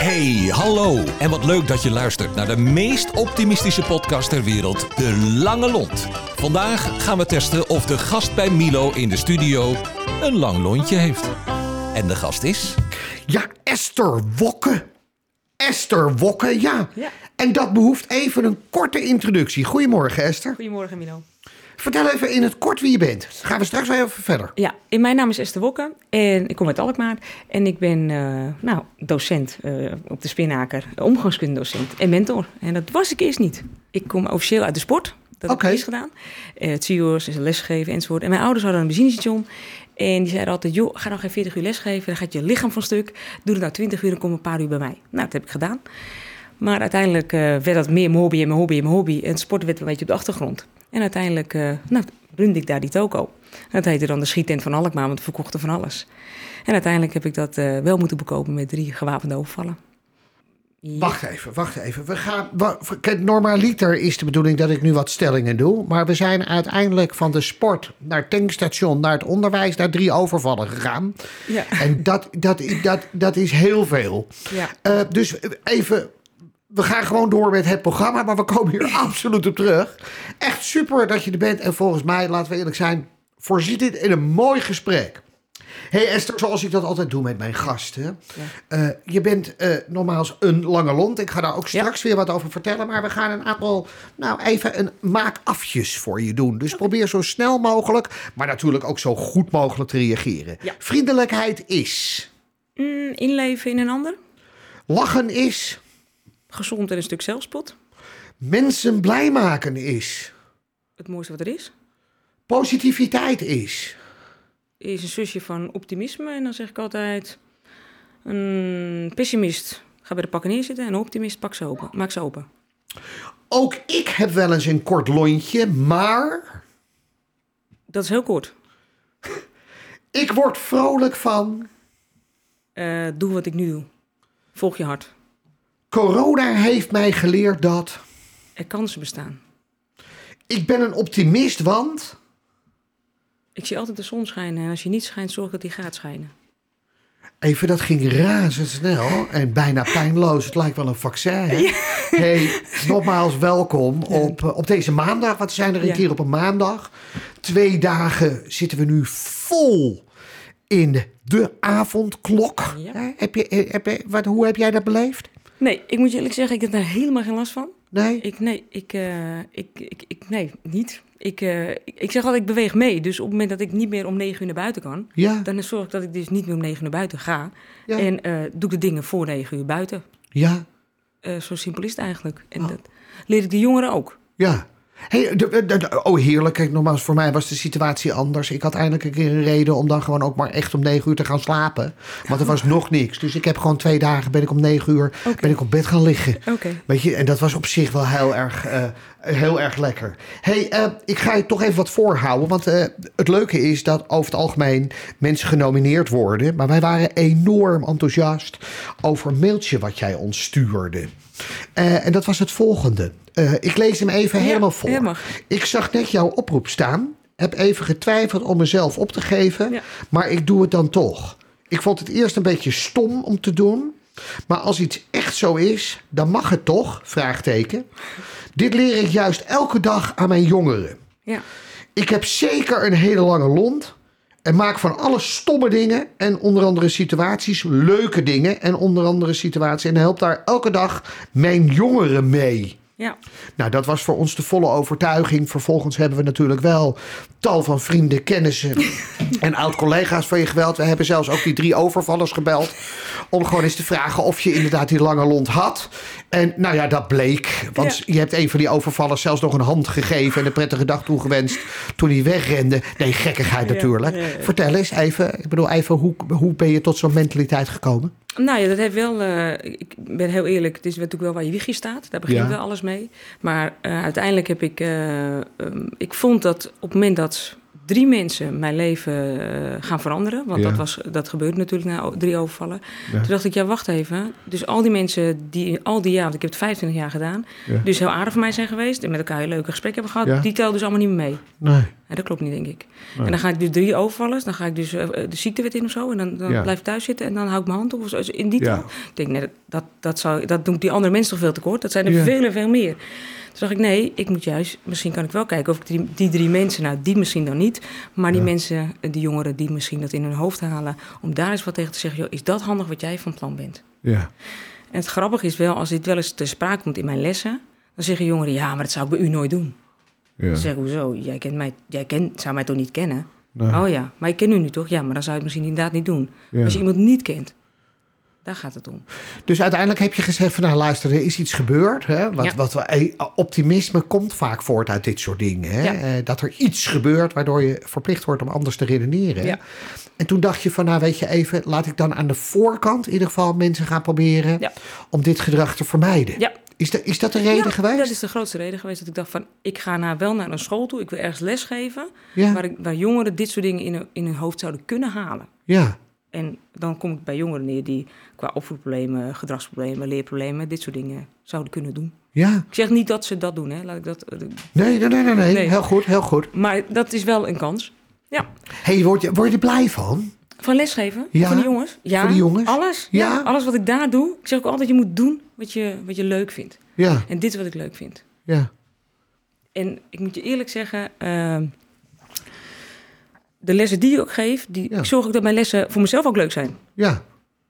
Hey, hallo. En wat leuk dat je luistert naar de meest optimistische podcast ter wereld, De Lange Lont. Vandaag gaan we testen of de gast bij Milo in de studio een lang lontje heeft. En de gast is... Ja, Esther Wokke. Esther Wokke, ja. Ja. En dat behoeft even een korte introductie. Goedemorgen, Esther. Goedemorgen, Milo. Vertel even in het kort wie je bent. Dan gaan we straks weer even verder. Ja, en mijn naam is Esther Wokke en ik kom uit Alkmaar. En ik ben uh, nou, docent uh, op de Spinaker, omgangskundedocent en mentor. En dat was ik eerst niet. Ik kom officieel uit de sport. Dat Oké. heb ik eerst gedaan. Uh, het CIO's, is lesgeven enzovoort. En mijn ouders hadden een benzinestation. En die zeiden altijd, joh, ga nou geen 40 uur lesgeven. Dan gaat je lichaam van stuk. Doe het nou 20 uur en kom een paar uur bij mij. Nou, dat heb ik gedaan. Maar uiteindelijk uh, werd dat meer mijn hobby en mijn hobby en mijn hobby. En sport werd een beetje op de achtergrond. En uiteindelijk uh, nou, runde ik daar die toko. Dat heette dan de schiettent van Alkmaar, want we verkochten van alles. En uiteindelijk heb ik dat uh, wel moeten bekopen met drie gewapende overvallen. Ja. Wacht even, wacht even. We gaan, kijk, normaliter is de bedoeling dat ik nu wat stellingen doe. Maar we zijn uiteindelijk van de sport naar het tankstation, naar het onderwijs, naar drie overvallen gegaan. Ja. En dat, dat, dat, dat is heel veel. Ja. Uh, dus even we gaan gewoon door met het programma, maar we komen hier absoluut op terug. Echt super dat je er bent. En volgens mij, laten we eerlijk zijn, voorziet dit in een mooi gesprek. hey Esther, zoals ik dat altijd doe met mijn gasten. Ja. Uh, je bent uh, nogmaals een lange lont. Ik ga daar ook straks ja. weer wat over vertellen. Maar we gaan een aantal, nou even een maakafjes voor je doen. Dus okay. probeer zo snel mogelijk, maar natuurlijk ook zo goed mogelijk te reageren. Ja. Vriendelijkheid is. Mm, inleven in een ander. Lachen is gezond en een stuk zelfspot. Mensen blij maken is. Het mooiste wat er is. Positiviteit is. Is een zusje van optimisme. En dan zeg ik altijd: een pessimist ga bij de pakken neerzitten. En een optimist pak ze open, maak ze open. Ook ik heb wel eens een kort lontje, maar. Dat is heel kort. ik word vrolijk van. Uh, doe wat ik nu doe. Volg je hart. Corona heeft mij geleerd dat. Er kansen bestaan. Ik ben een optimist, want. Ik zie altijd de zon schijnen. En als je niet schijnt, zorg dat die gaat schijnen. Even, dat ging razendsnel en bijna pijnloos. Het lijkt wel een vaccin. Hè? Ja. Hey, nogmaals welkom op, op deze maandag. Wat zijn er een ja. keer op een maandag? Twee dagen zitten we nu vol in de avondklok. Ja. Heb je, heb je, wat, hoe heb jij dat beleefd? Nee, ik moet je eerlijk zeggen, ik heb daar helemaal geen last van. Nee? Ik, nee, ik, uh, ik, ik, ik, nee, niet. Ik, uh, ik, zeg altijd, ik beweeg mee. Dus op het moment dat ik niet meer om negen uur naar buiten kan... Ja. dan zorg ik dat ik dus niet meer om negen uur naar buiten ga. Ja. En uh, doe ik de dingen voor negen uur buiten. Ja. zo simpel is het eigenlijk. En oh. dat leer ik de jongeren ook. Ja. Hey, de, de, de, oh heerlijk. Kijk, nogmaals, voor mij was de situatie anders. Ik had eindelijk een keer een reden om dan gewoon ook maar echt om negen uur te gaan slapen. Want er was nog niks. Dus ik heb gewoon twee dagen, ben ik om negen uur, okay. ben ik op bed gaan liggen. Okay. Weet je, en dat was op zich wel heel erg, uh, heel erg lekker. hey, uh, ik ga je toch even wat voorhouden. Want uh, het leuke is dat over het algemeen mensen genomineerd worden. Maar wij waren enorm enthousiast over een mailtje wat jij ons stuurde. Uh, en dat was het volgende. Uh, ik lees hem even ja, helemaal voor. Helemaal. Ik zag net jouw oproep staan. Heb even getwijfeld om mezelf op te geven. Ja. Maar ik doe het dan toch. Ik vond het eerst een beetje stom om te doen. Maar als iets echt zo is, dan mag het toch? Vraagteken. Dit leer ik juist elke dag aan mijn jongeren. Ja. Ik heb zeker een hele lange lont. En maak van alle stomme dingen en onder andere situaties leuke dingen en onder andere situaties. En help daar elke dag mijn jongeren mee. Ja. Nou, dat was voor ons de volle overtuiging. Vervolgens hebben we natuurlijk wel tal van vrienden, kennissen en oud-collega's van je geweld. We hebben zelfs ook die drie overvallers gebeld. Om gewoon eens te vragen of je inderdaad die lange lont had. En nou ja, dat bleek. Want Ja. je hebt een van die overvallers zelfs nog een hand gegeven en een prettige dag toegewenst toen hij wegrende. Nee, gekkigheid natuurlijk. ja, ja. Vertel eens even, ik bedoel even, hoe, hoe ben je tot zo'n mentaliteit gekomen? Nou ja, dat heeft wel. eh, ik ben heel eerlijk. Het is natuurlijk wel waar je wiegje staat. Daar begint Ja. wel alles mee. Maar eh, uiteindelijk heb ik. eh, ehm, ik vond dat op het moment dat drie mensen mijn leven eh, gaan veranderen. Want Ja. dat, was, dat gebeurde natuurlijk na drie overvallen. Ja. Toen dacht ik, ja, wacht even. Dus al die mensen die al die jaar, want ik heb het 25 jaar gedaan. Ja. Dus heel aardig voor mij zijn geweest. En met elkaar heel leuke gesprekken hebben gehad. Die telden dus allemaal niet meer mee. Nee. Ja, dat klopt niet, denk ik. En dan ga ik dus drie overvallers, dan ga ik dus eh, de ziektewet in of zo. En dan, dan blijf ik thuis zitten en dan hou ik mijn hand op. Of zo. Dus In die taal. Ik denk, nee, dat, dat, zou, dat doen die andere mensen toch veel te kort. Dat zijn er veel en veel meer. Dacht ik, nee, ik moet juist, misschien kan ik wel kijken of ik die, die drie mensen, nou die misschien dan niet, maar die mensen, eh, die jongeren die misschien dat in hun hoofd halen, om daar eens wat tegen te zeggen, joh, is dat handig wat jij van plan bent? Ja. En het grappige is wel, als dit wel eens ter sprake komt in mijn lessen, dan zeggen jongeren, ja, maar dat zou ik bij u nooit doen. Ja. Dan zeg ik, hoezo? Jij, kent mij, jij kent, zou mij toch niet kennen? Nee. Oh ja, maar ik ken u nu toch? Ja, maar dan zou je het misschien inderdaad niet doen. Ja. Als je iemand niet kent, daar gaat het om. Dus uiteindelijk heb je gezegd van nou luister, er is iets gebeurd. Hè? Wat, Ja. wat we, eh, optimisme komt vaak voort uit dit soort dingen. Hè? Ja. Eh, dat er iets gebeurt waardoor je verplicht wordt om anders te redeneren. Ja. En toen dacht je van nou weet je even, laat ik dan aan de voorkant in ieder geval mensen gaan proberen om dit gedrag te vermijden. Ja. Is, dat is dat de reden Ja, geweest? Dat is de grootste reden geweest dat ik dacht van... ik ga naar, wel naar een school toe, ik wil ergens lesgeven... Waar, ik, waar jongeren dit soort dingen in hun, in hun hoofd zouden kunnen halen. Ja. En dan kom ik bij jongeren neer die qua opvoedproblemen, gedragsproblemen, leerproblemen... dit soort dingen zouden kunnen doen. Ja. Ik zeg niet dat ze dat doen, hè. Laat ik dat, eh, Nee, nee, nee, nee, nee. Nee. Heel goed, heel goed. maar dat is wel een kans. Ja, hey, word, je, word je er blij van? van lesgeven, Ja, van de jongens. Ja, voor de jongens? Alles. Ja. Ja. alles wat ik daar doe. Ik zeg ook altijd, je moet doen wat je, wat je leuk vindt. Ja, En dit is wat ik leuk vind. ja. En ik moet je eerlijk zeggen, ehm, de lessen die ik ook geef, die, Ja. ik zorg ook dat mijn lessen voor mezelf ook leuk zijn. Ja,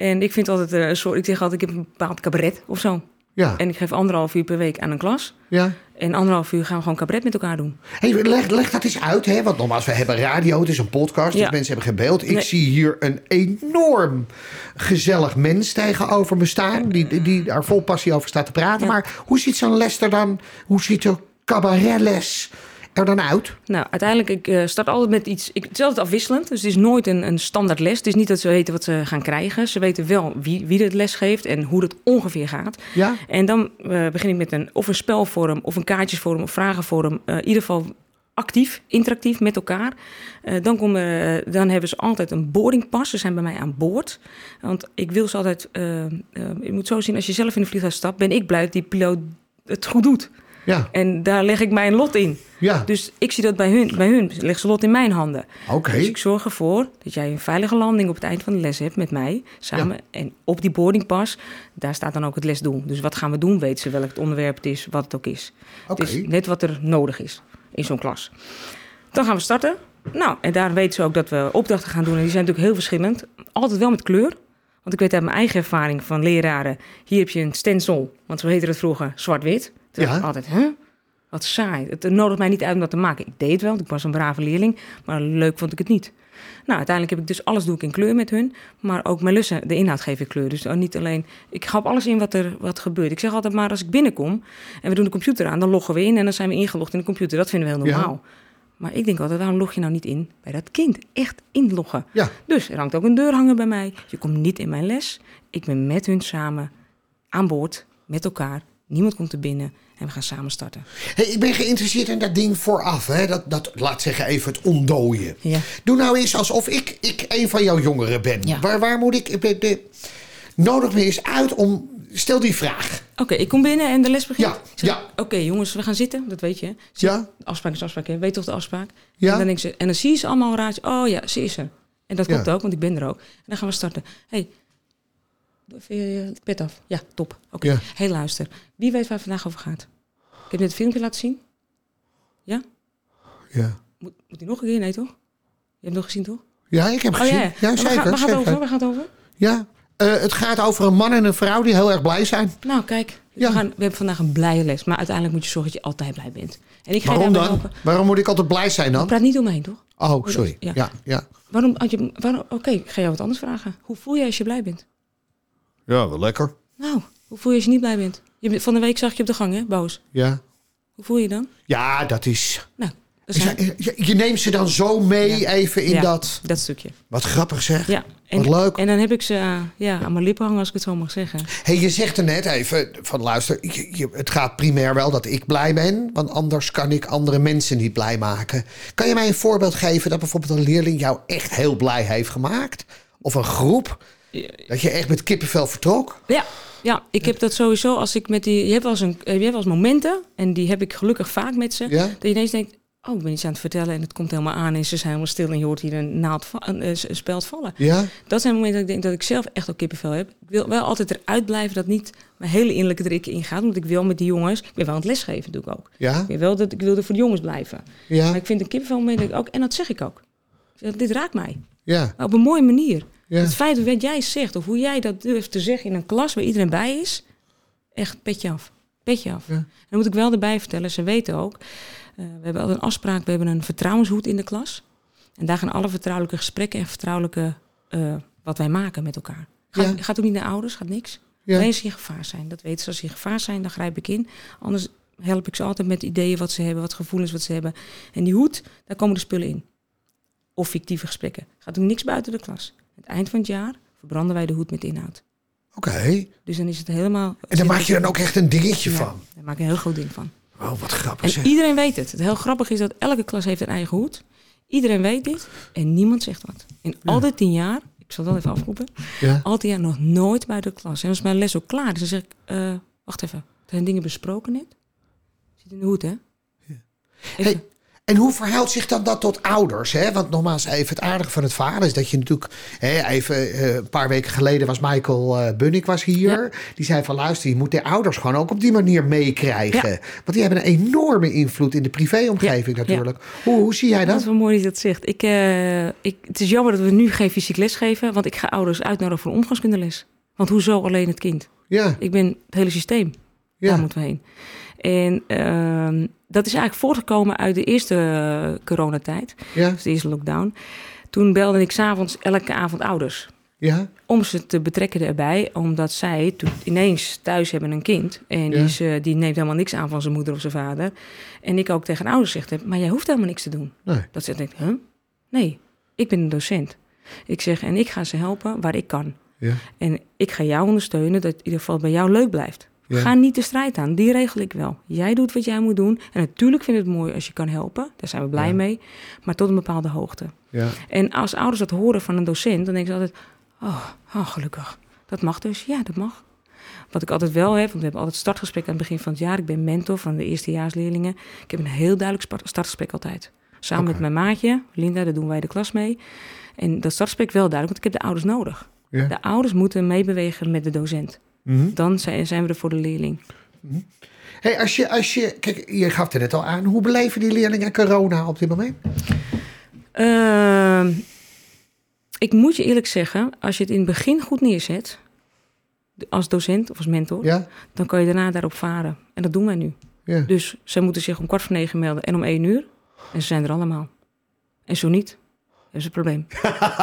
En ik vind altijd eh, een soort, ik zeg altijd, ik heb een bepaald cabaret of zo. ja, En ik geef anderhalf uur per week aan een klas. ja. En anderhalf uur gaan we gewoon cabaret met elkaar doen. Hey, leg, leg dat eens uit, hè? Want nogmaals, we hebben radio, het is een podcast, dus Ja. mensen hebben geen beeld. Ik Nee. zie hier een enorm gezellig mens tegenover me staan, die, die, die daar vol passie over staat te praten. Ja. Maar hoe ziet zo'n les er dan, hoe ziet zo'n cabaretles er dan uit? Nou, uiteindelijk, ik eh, start altijd met iets. Ik, het is altijd afwisselend, dus het is nooit een, een standaard les. Het is niet dat ze weten wat ze gaan krijgen. Ze weten wel wie, wie het les geeft en hoe het ongeveer gaat. Ja? En dan eh, begin ik met een, of een spelvorm, of een kaartjesvorm, of vragenvorm. Eh, in ieder geval actief, interactief met elkaar. Dan, komen, dan hebben ze altijd een boardingpas. Ze zijn bij mij aan boord. Want ik wil ze altijd... je moet zo zien, als je zelf in een vliegtuig stapt... ben ik blij dat die piloot het goed doet. Ja, En daar leg ik mijn lot in. ja. Dus ik zie dat bij hun. Bij hun ligt ze lot in mijn handen. Oké. Dus ik zorg ervoor dat jij een veilige landing op het eind van de les hebt met mij samen. En op die boardingpas, daar staat dan ook het lesdoel. Dus wat gaan we doen? Weet ze welk het onderwerp het is, wat het ook is. Oké. Het is net wat er nodig is in zo'n klas. Dan gaan we starten. Nou, en daar weten ze ook dat we opdrachten gaan doen. En die zijn natuurlijk heel verschillend. Altijd wel met kleur. Want ik weet uit mijn eigen ervaring van leraren. Hier heb je een stencil, want zo heette het vroeger, zwart-wit. Toen Ja. altijd, hè? Wat saai. Het nodigt mij niet uit om dat te maken. Ik deed het wel, want ik was een brave leerling. Maar leuk vond ik het niet. Nou, uiteindelijk heb ik dus alles doe ik in kleur met hun. Maar ook mijn lussen, de inhoud geef ik kleur. Dus dan niet alleen... Ik ga op alles in wat er wat gebeurt. Ik zeg altijd maar, als ik binnenkom en we doen de computer aan... dan loggen we in en dan zijn we ingelogd in de computer. Dat vinden we heel Ja. normaal. Maar ik denk altijd, waarom log je nou niet in bij dat kind? Echt inloggen. Ja. Dus er hangt ook een deurhanger bij mij. Je komt niet in mijn les. Ik ben met hun samen aan boord, met elkaar. Niemand komt er binnen en we gaan samen starten. Hey, ik ben geïnteresseerd in dat ding vooraf, hè? Dat, dat, laat zeggen even het ontdooien. Ja. Doe nou eens alsof ik, ik een van jouw jongeren ben. Ja. Waar, waar moet ik... de- nodig me eens uit om... Stel die vraag. Oké, ik kom binnen en de les begint. Ja, ja. Oké, jongens, we gaan zitten. Dat weet je. Zit- Ja? Afspraak is afspraak, hè? Weet toch de afspraak? Ja. En dan, denk ze, en dan zie je ze allemaal raadje. Oh ja, ze is er. En dat Ja. klopt ook, want ik ben er ook. En dan gaan we starten. hey, pet af. Ja, top. Oké, Ja. hey, luister. Wie weet waar het vandaag over gaat? Ik heb net het filmpje laten zien. Ja? Ja. Moet, moet die nog een keer? Nee, toch? Je hebt het nog gezien, toch? Ja, ik heb Oh gezien. ja, Ja, zeker. Waar, gaat- het zeker. over? Waar gaat het over? Ja. Eh, het gaat over een man en een vrouw die heel erg blij zijn. Nou, kijk. Ja. We, gaan, we hebben vandaag een blije les. Maar uiteindelijk moet je zorgen dat je altijd blij bent. En ik ga Waarom dan? helpen. Waarom moet ik altijd blij zijn dan? Praat niet om me heen, toch? Oh, sorry. Ja. Ja, ja. Waarom, je, waarom, oké, ik ga jou wat anders vragen. Hoe voel je als je blij bent? Ja, wel lekker. Nou, hoe voel je als je niet blij bent? Je, van de week zag ik je op de gang, hè, boos. Ja. Hoe voel je je dan? Ja, dat is... Nou, dat, is je, je neemt ze dan zo mee Ja. even in Ja. dat... dat stukje. Wat grappig zeg. Ja. En, Wat leuk. En dan heb ik ze eh, ja, aan mijn lippen hangen, als ik het zo mag zeggen. Hey, je zegt er net even van luister, je, je- het gaat primair wel dat ik blij ben, want anders kan ik andere mensen niet blij maken. Kan je mij een voorbeeld geven dat bijvoorbeeld een leerling jou echt heel blij heeft gemaakt? Of een groep? Dat je echt met kippenvel vertrok? Ja, ja, ik heb dat sowieso als ik met die... Je hebt wel eens, een, je hebt wel eens momenten, en die heb ik gelukkig vaak met ze... Ja? dat je ineens denkt, oh, ik ben iets aan het vertellen en het komt helemaal aan en ze zijn helemaal stil en je hoort hier een naald een, eh, een speld vallen. Ja? Dat zijn momenten dat ik denk dat ik zelf echt ook kippenvel heb. Ik wil wel altijd eruit blijven dat niet mijn hele innerlijke er ik ingaat. Want ik wil met die jongens, ik ben wel aan het lesgeven, doe ik ook. Ja? Ik, wel dat, ik wil er voor de jongens blijven. Ja? Maar ik vind een kippenvel moment dat ik ook, en dat zeg ik ook. Zeg, Dit raakt mij. Ja? Maar op een mooie manier. Ja? Het feit wat jij zegt, of hoe jij dat durft te zeggen in een klas waar iedereen bij is, echt petje af. Petje af. Ja. En dan moet ik wel erbij vertellen, ze weten ook, eh, we hebben altijd een afspraak, we hebben een vertrouwenshoed in de klas. En daar gaan alle vertrouwelijke gesprekken en vertrouwelijke eh, wat wij maken met elkaar. Gaat, Ja. gaat ook niet naar ouders, gaat niks. Ja? Alleen als ze in gevaar zijn. Dat weten ze. Als ze in gevaar zijn, dan grijp ik in. Anders help ik ze altijd met ideeën wat ze hebben, wat gevoelens wat ze hebben. En die hoed, daar komen de spullen in. Of fictieve gesprekken. Gaat ook niks buiten de klas. Aan het eind van het jaar verbranden wij de hoed met inhoud. Oké. Dus dan is het helemaal... En daar maak je dan ook echt een dingetje Ja, van. Daar maak ik een heel groot ding van. Oh, wat grappig En zeg. iedereen weet het. Het heel grappige is dat elke klas heeft een eigen hoed. Iedereen weet dit en niemand zegt wat. In al die tien jaar, ik zal wel even afroepen, Ja? al tien jaar nog nooit bij de klas. En als mijn les ook klaar is, dan zeg ik, eh, wacht even, er zijn dingen besproken net. Zit in de hoed, hè? Even. Hey, en hoe verhoudt zich dan dat tot ouders? Hè? Want nogmaals, even het aardige van het verhaal is dat je natuurlijk... Hè, even eh, een paar weken geleden was Michael eh Bunnik was hier. Die zei van luister, je moet de ouders gewoon ook op die manier meekrijgen. Want die hebben een enorme invloed in de privéomgeving Ja, natuurlijk. Hoe, hoe zie jij Dat is dat? wel mooi dat je dat zegt. Ik, eh, ik, het is jammer dat we nu geen fysiek les geven, want ik ga ouders uitnodigen voor omgangskundeles. Want hoezo alleen het kind? Ja, Ik ben het hele systeem. ja, Daar moeten we heen. En ehm, dat is eigenlijk voortgekomen uit de eerste coronatijd, ja, dus de eerste lockdown. Toen belde ik s'avonds elke avond ouders. ja, Om ze te betrekken erbij, omdat zij toen ineens thuis hebben een kind. En die, Ja. is, eh, die neemt helemaal niks aan van zijn moeder of zijn vader. En ik ook tegen ouders heb, maar jij hoeft helemaal niks te doen. nee, Dat ze denkt, huh? Nee, ik ben een docent. Ik zeg, en ik ga ze helpen waar ik kan. ja, En ik ga jou ondersteunen dat het in ieder geval bij jou leuk blijft. Ja. Ga niet de strijd aan, die regel ik wel. Jij doet wat jij moet doen. En natuurlijk vind ik het mooi als je kan helpen. Daar zijn we blij Ja. mee. Maar tot een bepaalde hoogte. ja, En als ouders dat horen van een docent, dan denken ze altijd: oh, oh, gelukkig. Dat mag dus. Ja, dat mag. Wat ik altijd wel heb, want we hebben altijd startgesprek aan het begin van het jaar. Ik ben mentor van de eerstejaarsleerlingen. Ik heb een heel duidelijk startgesprek altijd. Samen met mijn maatje, Linda, daar doen wij de klas mee. En dat startgesprek wel duidelijk, want ik heb de ouders nodig. De ouders moeten meebewegen met de docent. Mhm. Dan zijn, zijn we er voor de leerling. Hey, als je, als je, kijk, je gaf het net al aan. Hoe beleven die leerlingen corona op dit moment? Ehm, ik moet je eerlijk zeggen, als je het in het begin goed neerzet, als docent of als mentor, Ja, dan kan je daarna daarop varen. En dat doen wij nu. ja. Dus zij moeten zich om kwart voor negen melden en om één uur. En ze zijn er allemaal. En zo niet, hebben ze een probleem.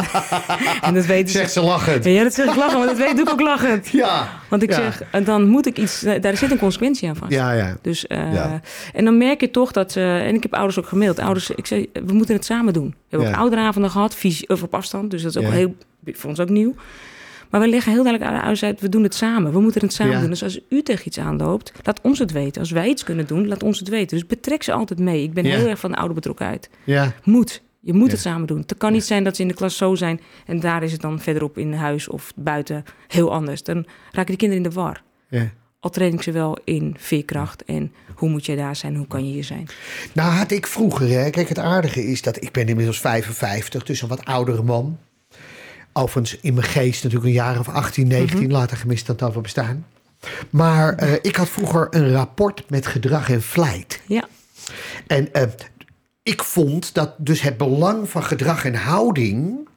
en dat ze. Zegt ze lachend. Ja, dat zeg ik lachen, want dat weet, doe ik ook lachend. Ja, Want ik Ja. zeg, en dan moet ik iets, daar zit een consequentie aan vast. ja, ja. Dus, eh, Ja. En dan merk je toch dat, en ik heb ouders ook gemaild. Ouders, ik zei, we moeten het samen doen. We hebben Ja. ook ouderavonden gehad, fysi- of op afstand. Dus dat is ook heel, voor ons ook nieuw. Maar we leggen heel duidelijk uit, uit, we doen het samen. We moeten het samen Ja. doen. Dus als u tegen iets aanloopt, laat ons het weten. Als wij iets kunnen doen, laat ons het weten. Dus betrek ze altijd mee. Ik ben Ja. heel erg van de oude betrokkenheid. Ja, Moet. Je moet Ja. het samen doen. Het kan niet zijn dat ze in de klas zo zijn en daar is het dan verderop in huis of buiten heel anders. Dan raken die kinderen in de war. ja. Al train ik ze wel in veerkracht en hoe moet je daar zijn, hoe kan je hier zijn. Nou had ik vroeger, hè, kijk het aardige is dat ik ben inmiddels 55, dus een wat oudere man. Overigens in mijn geest natuurlijk een jaar of 18, 19, later gemist dan het over bestaan. Maar eh, ik had vroeger een rapport met gedrag en vlijt. Ja, En eh, ik vond dat dus het belang van gedrag en houding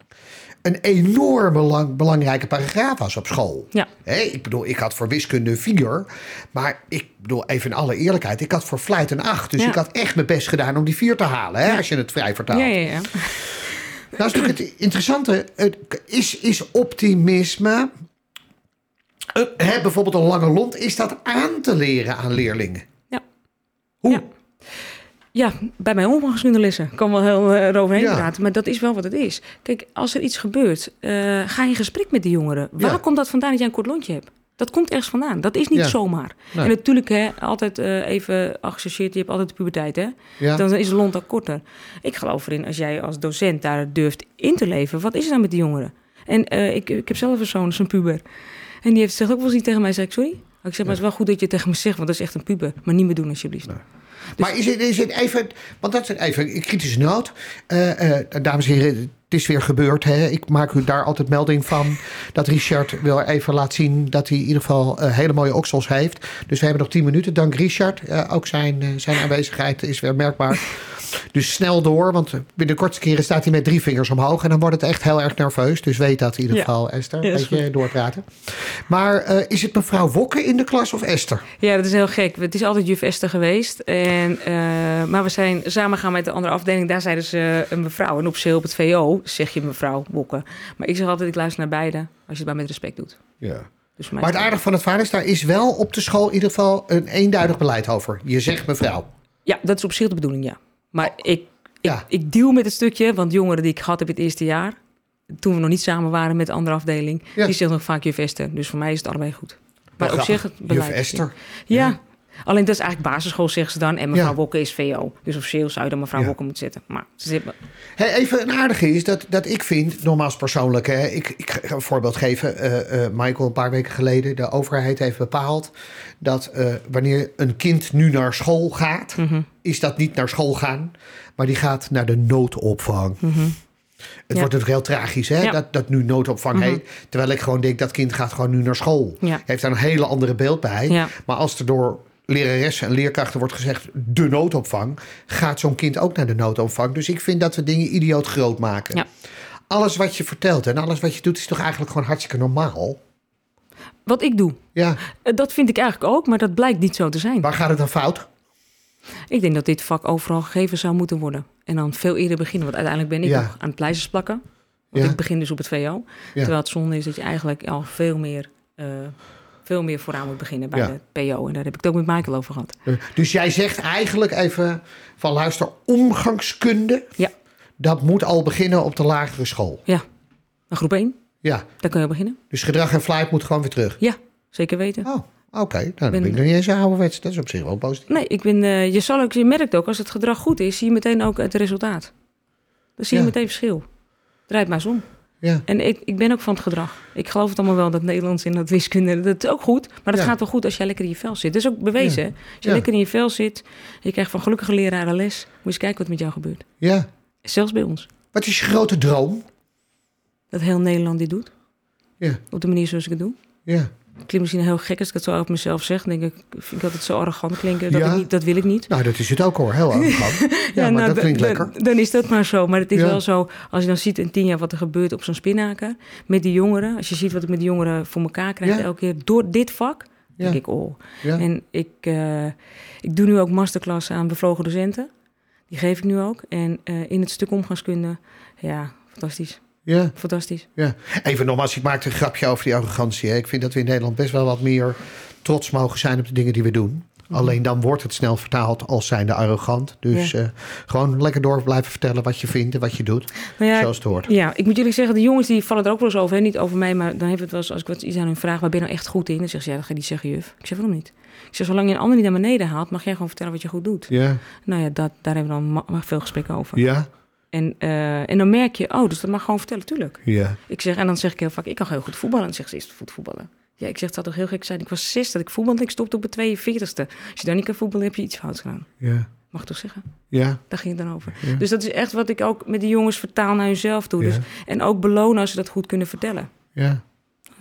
een enorm belang, belangrijke paragraaf was op school. ja, ik bedoel, ik had voor wiskunde 4, maar ik bedoel, even in alle eerlijkheid, ik had voor vlijt een 8. Dus Ja. ik had echt mijn best gedaan om die 4 te halen, hè, als je het vrij vertaalt. ja, ja. ja. Nou is natuurlijk het interessante, is, is optimisme, eh, hè, bijvoorbeeld een lange lont, is dat aan te leren aan leerlingen? Ja. Hoe? Ja. Ja, bij mijn omgangskundelesen. Ik kan wel heel eh, eroverheen Ja. praten, maar dat is wel wat het is. Kijk, als er iets gebeurt, eh, ga in gesprek met de jongeren. Waar Ja. komt dat vandaan dat jij een kort lontje hebt? Dat komt ergens vandaan. Dat is niet Ja. zomaar. Nee. En natuurlijk, hè, altijd eh, even geassocieerd, je hebt altijd de puberteit, hè? Ja. Dan is de lont ook korter. Ik geloof erin, als jij als docent daar durft in te leven, wat is er dan met die jongeren? En ik, ik heb zelf een zoon, zo'n puber. En die heeft zegt ook wel eens niet tegen mij, zeg ik, sorry? Ik zeg, maar het is wel goed dat je tegen me zegt, want dat is echt een puber. Maar niet meer doen, alsjeblieft. Nee. Maar is het, is het even, want dat is even een kritische noot. Eh, eh, dames en heren, het is weer gebeurd. Hè? Ik maak u daar altijd melding van. Dat Richard wil even laten zien dat hij in ieder geval eh, hele mooie oksels heeft. Dus we hebben nog 10 minuten. Dank Richard. Ook zijn, zijn aanwezigheid is weer merkbaar. Dus snel door, want binnen de kortste keren staat hij met drie vingers omhoog. En dan wordt het echt heel erg nerveus. Dus weet dat in ieder Ja. geval, Esther. Ja, is beetje doorpraten. Maar eh, is het mevrouw Wokke in de klas of Esther? Ja, dat is heel gek. Het is altijd juf Esther geweest. En, eh, maar we zijn samen gaan met de andere afdeling. Daar zeiden ze een mevrouw. En op zeel op het VO zeg je mevrouw Bokken. Maar ik zeg altijd, ik luister naar beide. Als je het maar met respect doet. Ja. Dus Maar het aardige van het verhaal is, daar is wel op de school in ieder geval een eenduidig beleid over. Je zegt mevrouw. Ja, dat is op zich de bedoeling, ja. Maar ik, ik, Ja. ik deal met het stukje. Want jongeren die ik gehad heb het eerste jaar... toen we nog niet samen waren met de andere afdeling... Ja. die zeggen nog vaak juf Esther. Dus voor mij is het allebei goed. Maar op zich het beleid... Juf Esther. Ja. Alleen dat is eigenlijk basisschool, zeggen ze dan. En mevrouw Ja. Wokke is VO. Dus officieel zou je dan mevrouw Ja. Wokke moeten zetten. Maar ze zit, Hey, even een aardige is dat, dat ik vind, nogmaals persoonlijk, hè, ik, ik ga een voorbeeld geven. Eh, eh, Michael, een paar weken geleden, de overheid heeft bepaald dat eh, wanneer een kind nu naar school gaat, Mhm. is dat niet naar school gaan, maar die gaat naar de noodopvang. Het wordt natuurlijk heel tragisch hè, Mhm. Ja. Mhm. dat, dat nu noodopvang heet. Terwijl ik gewoon denk, dat kind gaat gewoon nu naar school. Ja. Heeft daar een hele andere beeld bij. Maar als er door leraressen en leerkrachten wordt gezegd... de noodopvang, gaat zo'n kind ook naar de noodopvang. Dus ik vind dat we dingen idioot groot maken. Ja. Alles wat je vertelt en alles wat je doet... is toch eigenlijk gewoon hartstikke normaal? Wat ik doe, Ja, eh, dat vind ik eigenlijk ook, maar dat blijkt niet zo te zijn. waar gaat het dan fout? Ik denk dat dit vak overal gegeven zou moeten worden. En dan veel eerder beginnen, want uiteindelijk ben ik Ja. nog aan het pleisters plakken. Want Ja. ik begin dus op het VO. Terwijl het zonde is dat je eigenlijk al veel meer, eh, veel meer vooraan moet beginnen bij Ja. de PO. En daar heb ik het ook met Michael over gehad. Dus jij zegt eigenlijk even van luister, omgangskunde... Ja, dat moet al beginnen op de lagere school. ja. En groep 1, Ja, daar kun je beginnen. dus gedrag en flight moet gewoon weer terug. Ja, zeker weten. Oh, oké. Nou, dan ben Ben- ik nog niet eens een ouderwets. Dat is op zich wel positief. Nee, ik ben, eh, je, zal ook, je merkt ook, als het gedrag goed is, zie je meteen ook het resultaat. Dan zie je Ja. meteen verschil. Draait maar eens om. Ja. En ik, ik ben ook van het gedrag. Ik geloof het allemaal wel, dat Nederlands en dat wiskunde, dat is ook goed. Maar dat Ja. gaat wel goed als jij lekker in je vel zit. Dat is ook bewezen. Ja. Als je Ja. lekker in je vel zit, je krijgt van gelukkige leraren les. Moet je eens kijken wat met jou gebeurt. ja. Zelfs bij ons. Wat is je grote droom? Dat heel Nederland dit doet. Ja, Op de manier zoals ik het doe. ja. Klinkt misschien heel gek als ik het zo over mezelf zeg. Dan denk ik, vind ik dat het zo arrogant klinken. Dat, Ja. ik niet, dat wil ik niet. Nou, dat is het ook hoor. Heel arrogant. Ja, maar nou, dat klinkt lekker. Dan is dat maar zo. Maar het is Ja. wel zo, als je dan ziet in tien jaar wat er gebeurt op zo'n spinnaker. Met die jongeren. Als je ziet wat ik met die jongeren voor elkaar krijg elke keer door dit vak. Denk ik, oh. Ja. En ik, eh, ik doe nu ook masterclass aan bevlogen docenten. Die geef ik nu ook. En eh, in het stuk omgangskunde, ja, fantastisch. Ja, Fantastisch. ja. Even nogmaals, ik maakte een grapje over die arrogantie. Hè. Ik vind dat we in Nederland best wel wat meer trots mogen zijn op de dingen die we doen. Alleen dan wordt het snel vertaald als zijnde arrogant. Dus Ja. eh, gewoon lekker door blijven vertellen wat je vindt en wat je doet. Ja, Zoals het hoort. Ja, ik moet jullie zeggen, de jongens die vallen er ook wel eens over. Hè? Niet over mij, maar dan heeft het wel eens, als ik wat iets aan hun vraag, waar ben je nou echt goed in? Dan zeggen ze, ja, dat ga je niet zeggen, juf. Ik zeg, waarom niet? Ik zeg, zolang je een ander niet naar beneden haalt, mag jij gewoon vertellen wat je goed doet. Ja, Nou ja, dat, daar hebben we dan veel gesprekken over. ja, En, eh, en dan merk je, oh, dus dat mag gewoon vertellen, tuurlijk. ja. Ik zeg, en dan zeg ik heel vaak, ik kan heel goed voetballen. En dan zegt ze, is het goed voetballen? Ja, ik zeg, het had toch heel gek zijn. Ik was zes dat ik voetbalde, ik stopte op het 42ste. Als je dan niet kan voetballen, heb je iets fout gedaan. ja. Mag ik toch zeggen? Ja, Daar ging het dan over. Ja. Dus dat is echt wat ik ook met die jongens vertaal naar hunzelf doe. Dus, en ook belonen als ze dat goed kunnen vertellen. ja.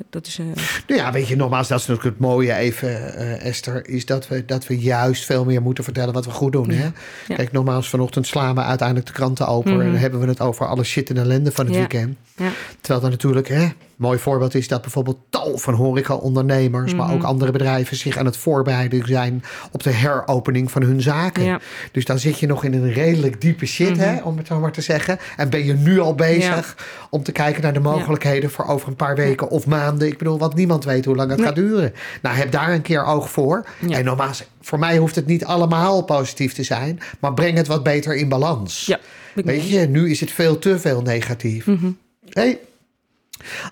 Dat is, eh, Nou ja, weet je, nogmaals, dat is natuurlijk het mooie even, eh, Esther, is dat we, dat we juist veel meer moeten vertellen wat we goed doen. Hè? Kijk, nogmaals, vanochtend slaan we uiteindelijk de kranten open Mhm. en dan hebben we het over alle shit en ellende van het weekend. ja. Terwijl dan natuurlijk, hè, mooi voorbeeld is dat bijvoorbeeld tal van horeca-ondernemers, maar Mhm. ook andere bedrijven zich aan het voorbereiden zijn op de heropening van hun zaken. Ja. Dus dan zit je nog in een redelijk diepe shit, hè, om het zo maar te zeggen. En ben je nu al bezig om te kijken naar de mogelijkheden voor over een paar weken of maanden. Ik bedoel, want niemand weet hoe lang het Nee. gaat duren. Nou, heb daar een keer oog voor. En nogmaals, voor mij hoeft het niet allemaal positief te zijn, maar breng het wat beter in balans. Ja, Weet je, nu is het veel te veel negatief. Mhm. Hey,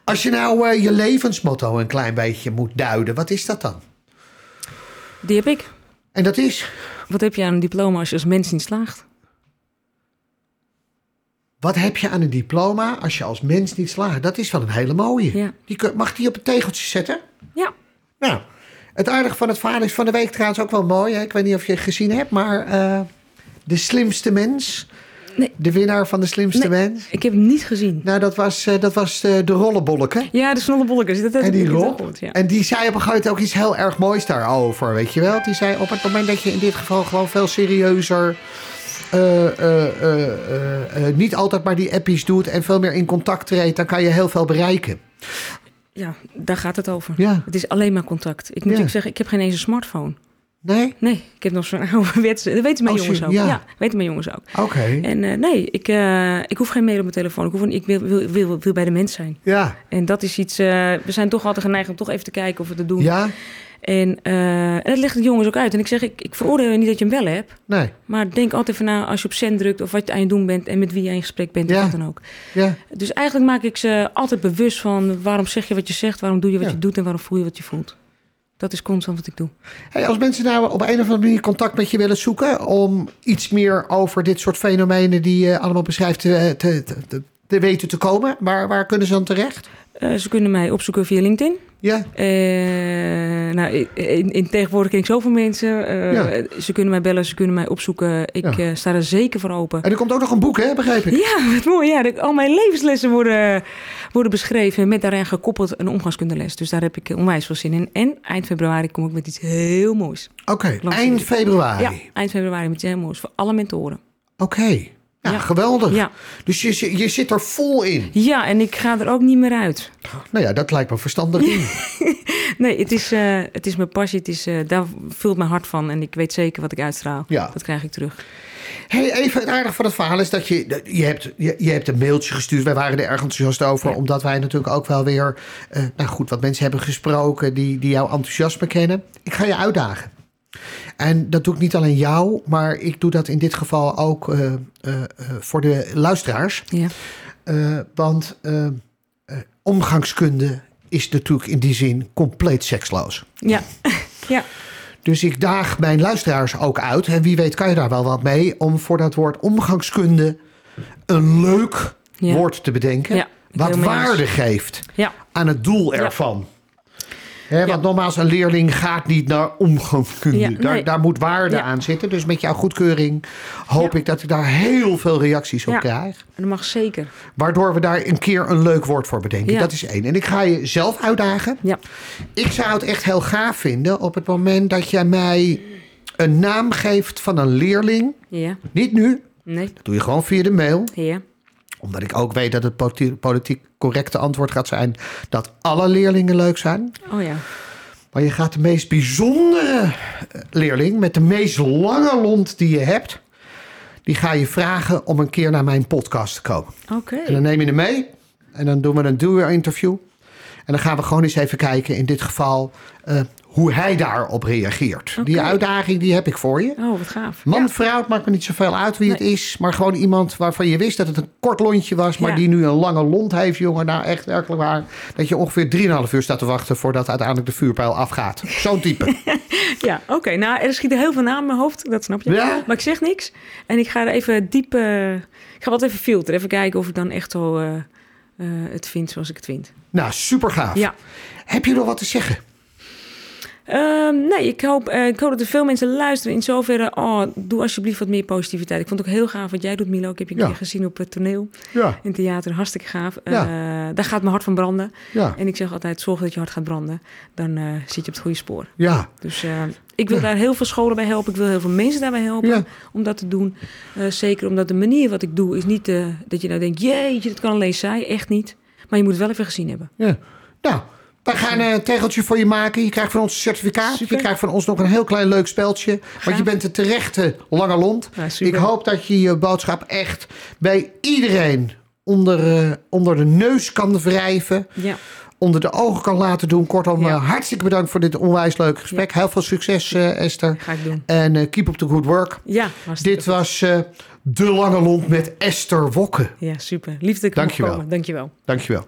als je nou eh, je levensmotto een klein beetje moet duiden, wat is dat dan? Die heb ik. En dat is, Wat heb je aan een diploma als je als mens niet slaagt? wat heb je aan een diploma als je als mens niet slaagt? Dat is wel een hele mooie. Ja. Die mag die op een tegeltje zetten? Ja. Nou, Het aardige van het verhaal is van de week trouwens ook wel mooi. Hè? Ik weet niet of je het gezien hebt, maar eh, de slimste mens. Nee. De winnaar van de slimste Nee. mens. Ik heb hem niet gezien. Nou, dat was, eh, dat was de, de rollenbolleke. Ja, de. Dat, dat En die ja. En die zei op een gegeven moment ook iets heel erg moois daarover. Weet je wel? Die zei op het moment dat je in dit geval gewoon veel serieuzer. eh, eh, eh, eh, eh, niet altijd maar die appies doet en veel meer in contact treedt, dan kan je heel veel bereiken. Ja, daar gaat het over. Ja. Het is alleen maar contact. Ik moet Ja. zeggen, ik heb geen eens een smartphone. Nee? Nee, ik heb nog zo'n ouderwetse... Dat weten mijn Oh, jongens ook. ja. Ja. weten mijn jongens ook. Oké. En eh, nee, ik, eh, ik hoef geen mail op mijn telefoon. Ik, hoef, een- ik wil, wil, wil, wil bij de mens zijn. Ja. En dat is iets... eh, we zijn toch altijd geneigd om toch even te kijken of we het doen. Ja? En, en dat legt de jongens ook uit. En ik zeg, ik, ik veroordeel niet dat je hem wel hebt. Nee. Maar denk altijd even na als je op zend drukt... of wat je aan het doen bent en met wie je in gesprek bent. Ja. Of wat dan ook. Ja. Dus eigenlijk maak ik ze altijd bewust van... waarom zeg je wat je zegt, waarom doe je wat Ja. je doet... en waarom voel je wat je voelt. Dat is constant wat ik doe. Hey, als mensen nou op een of andere manier contact met je willen zoeken om iets meer over dit soort fenomenen die je allemaal beschrijft te, te, te, te weten te komen, waar, waar kunnen ze dan terecht? Eh, ze kunnen mij opzoeken via LinkedIn. Ja, Eh, nou, in, in tegenwoordig ken ik zoveel mensen. Eh, Ja. Ze kunnen mij bellen, ze kunnen mij opzoeken. Ik Ja. eh, sta er zeker voor open. en er komt ook nog een boek, hè, begrijp ik? Ja, wat mooi. Ja, dat- al mijn levenslessen worden, worden beschreven met daaraan gekoppeld een omgangskundeles. Dus daar heb ik onwijs veel zin in. En eind februari kom ik met iets heel moois. Oké, eind februari. Ja, eind februari met iets heel moois voor alle mentoren. Oké, ja, Ja. geweldig. Ja. Dus je, je zit er vol in. ja, en ik ga er ook niet meer uit. Nou ja, dat lijkt me verstandig. Nee, het is, eh, het is mijn passie. Het is, eh, daar vult mijn hart van. En ik weet zeker wat ik uitstraal. Ja. Dat krijg ik terug. Hey, even het aardige van het verhaal is dat je, je, hebt, je, je hebt een mailtje gestuurd. Wij waren er erg enthousiast over, Ja. omdat wij natuurlijk ook wel weer, eh, nou goed, wat mensen hebben gesproken die, die jouw enthousiasme kennen. Ik ga je uitdagen. En dat doe ik niet alleen jou, maar ik doe dat in dit geval ook eh, eh, eh, voor de luisteraars. Ja. Want omgangskunde is natuurlijk in die zin compleet seksloos. Ja. ja. Dus ik daag mijn luisteraars ook uit. En wie weet kan je daar wel wat mee. Om voor dat woord omgangskunde een leuk Ja. woord te bedenken. Ja, wat waarde geeft aan het doel Ja. ervan. Want Ja. nogmaals, een leerling gaat niet naar omgangskunde. Ja, daar, nee. daar moet waarde Ja. aan zitten. Dus met jouw goedkeuring hoop ik dat ik daar heel veel reacties op Ja. krijg. Dat mag zeker. Waardoor we daar een keer een leuk woord voor bedenken. Dat is één. En ik ga je zelf uitdagen. Ja. Ik zou het echt heel gaaf vinden op het moment dat jij mij een naam geeft van een leerling. Ja. Niet nu, Nee. dat doe je gewoon via de mail. Ja. Omdat ik ook weet dat het politi- politiek correcte antwoord gaat zijn dat alle leerlingen leuk zijn. Oh ja. Maar je gaat de meest bijzondere eh, leerling met de meest lange lont die je hebt. Die ga je vragen om een keer naar mijn podcast te komen. Oké. En dan neem je hem mee. En dan doen we een doer-interview. En dan gaan we gewoon eens even kijken, in dit geval, eh, hoe hij daarop reageert. Die uitdaging, die heb ik voor je. Oh, wat gaaf. Man, Ja. vrouw, het maakt me niet zoveel uit wie het is. Maar gewoon iemand waarvan je wist dat het een kort lontje was. Maar Ja. die nu een lange lont heeft, jongen. Nou, echt werkelijk waar. Dat je ongeveer 3,5 uur staat te wachten voordat uiteindelijk de vuurpijl afgaat. Zo'n type. Ja, oké. Nou, er schieten heel veel namen in mijn hoofd. Dat snap je. Ja. Maar ik zeg niks. En ik ga er even diep... eh, ik ga wat even filteren. Even kijken of ik dan echt zo eh, eh, het vind zoals ik het vind. nou, super gaaf. Ja. Heb je nog wat te zeggen? Ehm, nee, ik hoop, eh, ik hoop dat er veel mensen luisteren. In zoverre, oh, doe alsjeblieft wat meer positiviteit. Ik vond het ook heel gaaf wat jij doet, Milo. Ik heb je een Ja. keer gezien op het toneel. Ja. In theater, hartstikke gaaf. Ja. Eh, daar gaat mijn hart van branden. En ik zeg altijd, zorg dat je hart gaat branden. Dan eh, zit je op het goede spoor. Ja. Dus ik wil daar heel veel scholen bij helpen. Ik wil heel veel mensen daarbij helpen om dat te doen. Zeker omdat de manier wat ik doe is niet dat je nou denkt... jeetje, dat kan alleen zij. Echt niet. Maar je moet het wel even gezien hebben. Ja. Nou, wij gaan een tegeltje voor je maken. Je krijgt van ons een certificaat. Super. Je krijgt van ons nog een heel klein leuk speldje. Want je bent de terechte lange lont. Ja, ik hoop dat je je boodschap echt bij iedereen onder, eh, onder de neus kan wrijven. Ja, Onder de ogen kan laten doen. Kortom, Ja. eh, hartstikke bedankt voor dit onwijs leuke gesprek. Heel veel succes, eh, Esther. ga ik doen. En keep up the good work. Ja, Dit was De Lange Lont met Esther Wokke. Ja, super. Lief dat ik Dank je wel. Dankjewel. Dankjewel.